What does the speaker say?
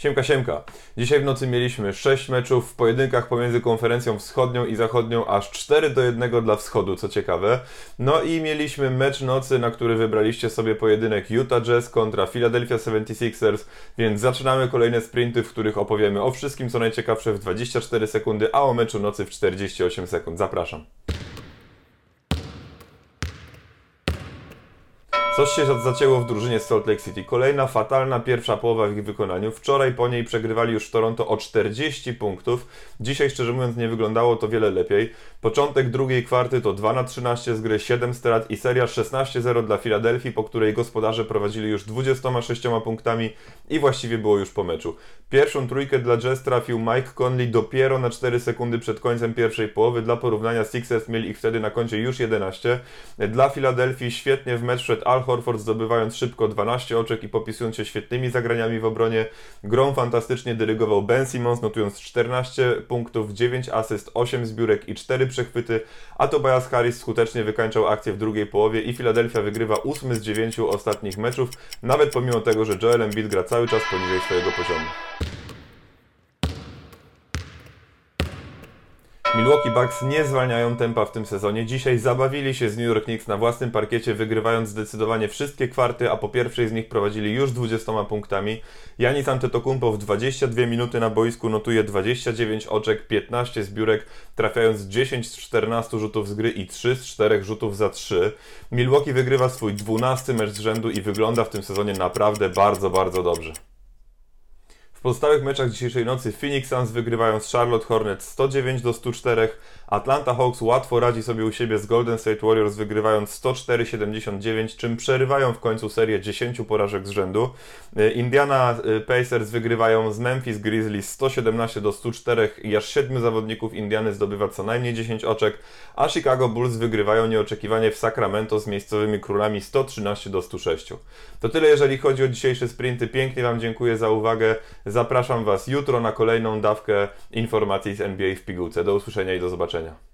Siemka, siemka. Dzisiaj w nocy mieliśmy 6 meczów w pojedynkach pomiędzy konferencją wschodnią i zachodnią, aż 4 do 1 dla wschodu, co ciekawe. No i mieliśmy mecz nocy, na który wybraliście sobie pojedynek Utah Jazz kontra Philadelphia 76ers, więc zaczynamy kolejne sprinty, w których opowiemy o wszystkim, co najciekawsze w 24 sekundy, a o meczu nocy w 48 sekund. Zapraszam. Coś się zacięło w drużynie Salt Lake City. Kolejna fatalna pierwsza połowa w ich wykonaniu. Wczoraj po niej przegrywali już Toronto o 40 punktów. Dzisiaj, szczerze mówiąc, nie wyglądało to wiele lepiej. Początek drugiej kwarty to 2 na 13 z gry, 7 strat i seria 16-0 dla Filadelfii, po której gospodarze prowadzili już 26 punktami i właściwie było już po meczu. Pierwszą trójkę dla Jazz trafił Mike Conley dopiero na 4 sekundy przed końcem pierwszej połowy. Dla porównania Sixers mieli ich wtedy na koncie już 11. Dla Filadelfii świetnie w mecz wszedł Al Horford zdobywając szybko 12 oczek i popisując się świetnymi zagraniami w obronie. Grą fantastycznie dyrygował Ben Simmons, notując 14 punktów, 9 asyst, 8 zbiórek i 4 przechwyty, a Tobias Harris skutecznie wykańczał akcję w drugiej połowie i Philadelphia wygrywa 8 z 9 ostatnich meczów, nawet pomimo tego, że Joel Embiid gra cały czas poniżej swojego poziomu. Milwaukee Bucks nie zwalniają tempa w tym sezonie. Dzisiaj zabawili się z New York Knicks na własnym parkiecie, wygrywając zdecydowanie wszystkie kwarty, a po pierwszej z nich prowadzili już 20 punktami. Janis Antetokounmpo w 22 minuty na boisku notuje 29 oczek, 15 zbiórek, trafiając 10 z 14 rzutów z gry i 3 z 4 rzutów za 3. Milwaukee wygrywa swój 12 mecz z rzędu i wygląda w tym sezonie naprawdę bardzo, bardzo dobrze. W pozostałych meczach dzisiejszej nocy Phoenix Suns wygrywają z Charlotte Hornets 109 do 104, Atlanta Hawks łatwo radzi sobie u siebie z Golden State Warriors wygrywając 104-79, czym przerywają w końcu serię 10 porażek z rzędu. E, Indiana e, Pacers wygrywają z Memphis Grizzlies 117 do 104 i aż 7 zawodników Indiany zdobywa co najmniej 10 oczek, a Chicago Bulls wygrywają nieoczekiwanie w Sacramento z miejscowymi królami 113 do 106. To tyle jeżeli chodzi o dzisiejsze sprinty. Pięknie Wam dziękuję za uwagę. Zapraszam Was jutro na kolejną dawkę informacji z NBA w pigułce. Do usłyszenia i do zobaczenia.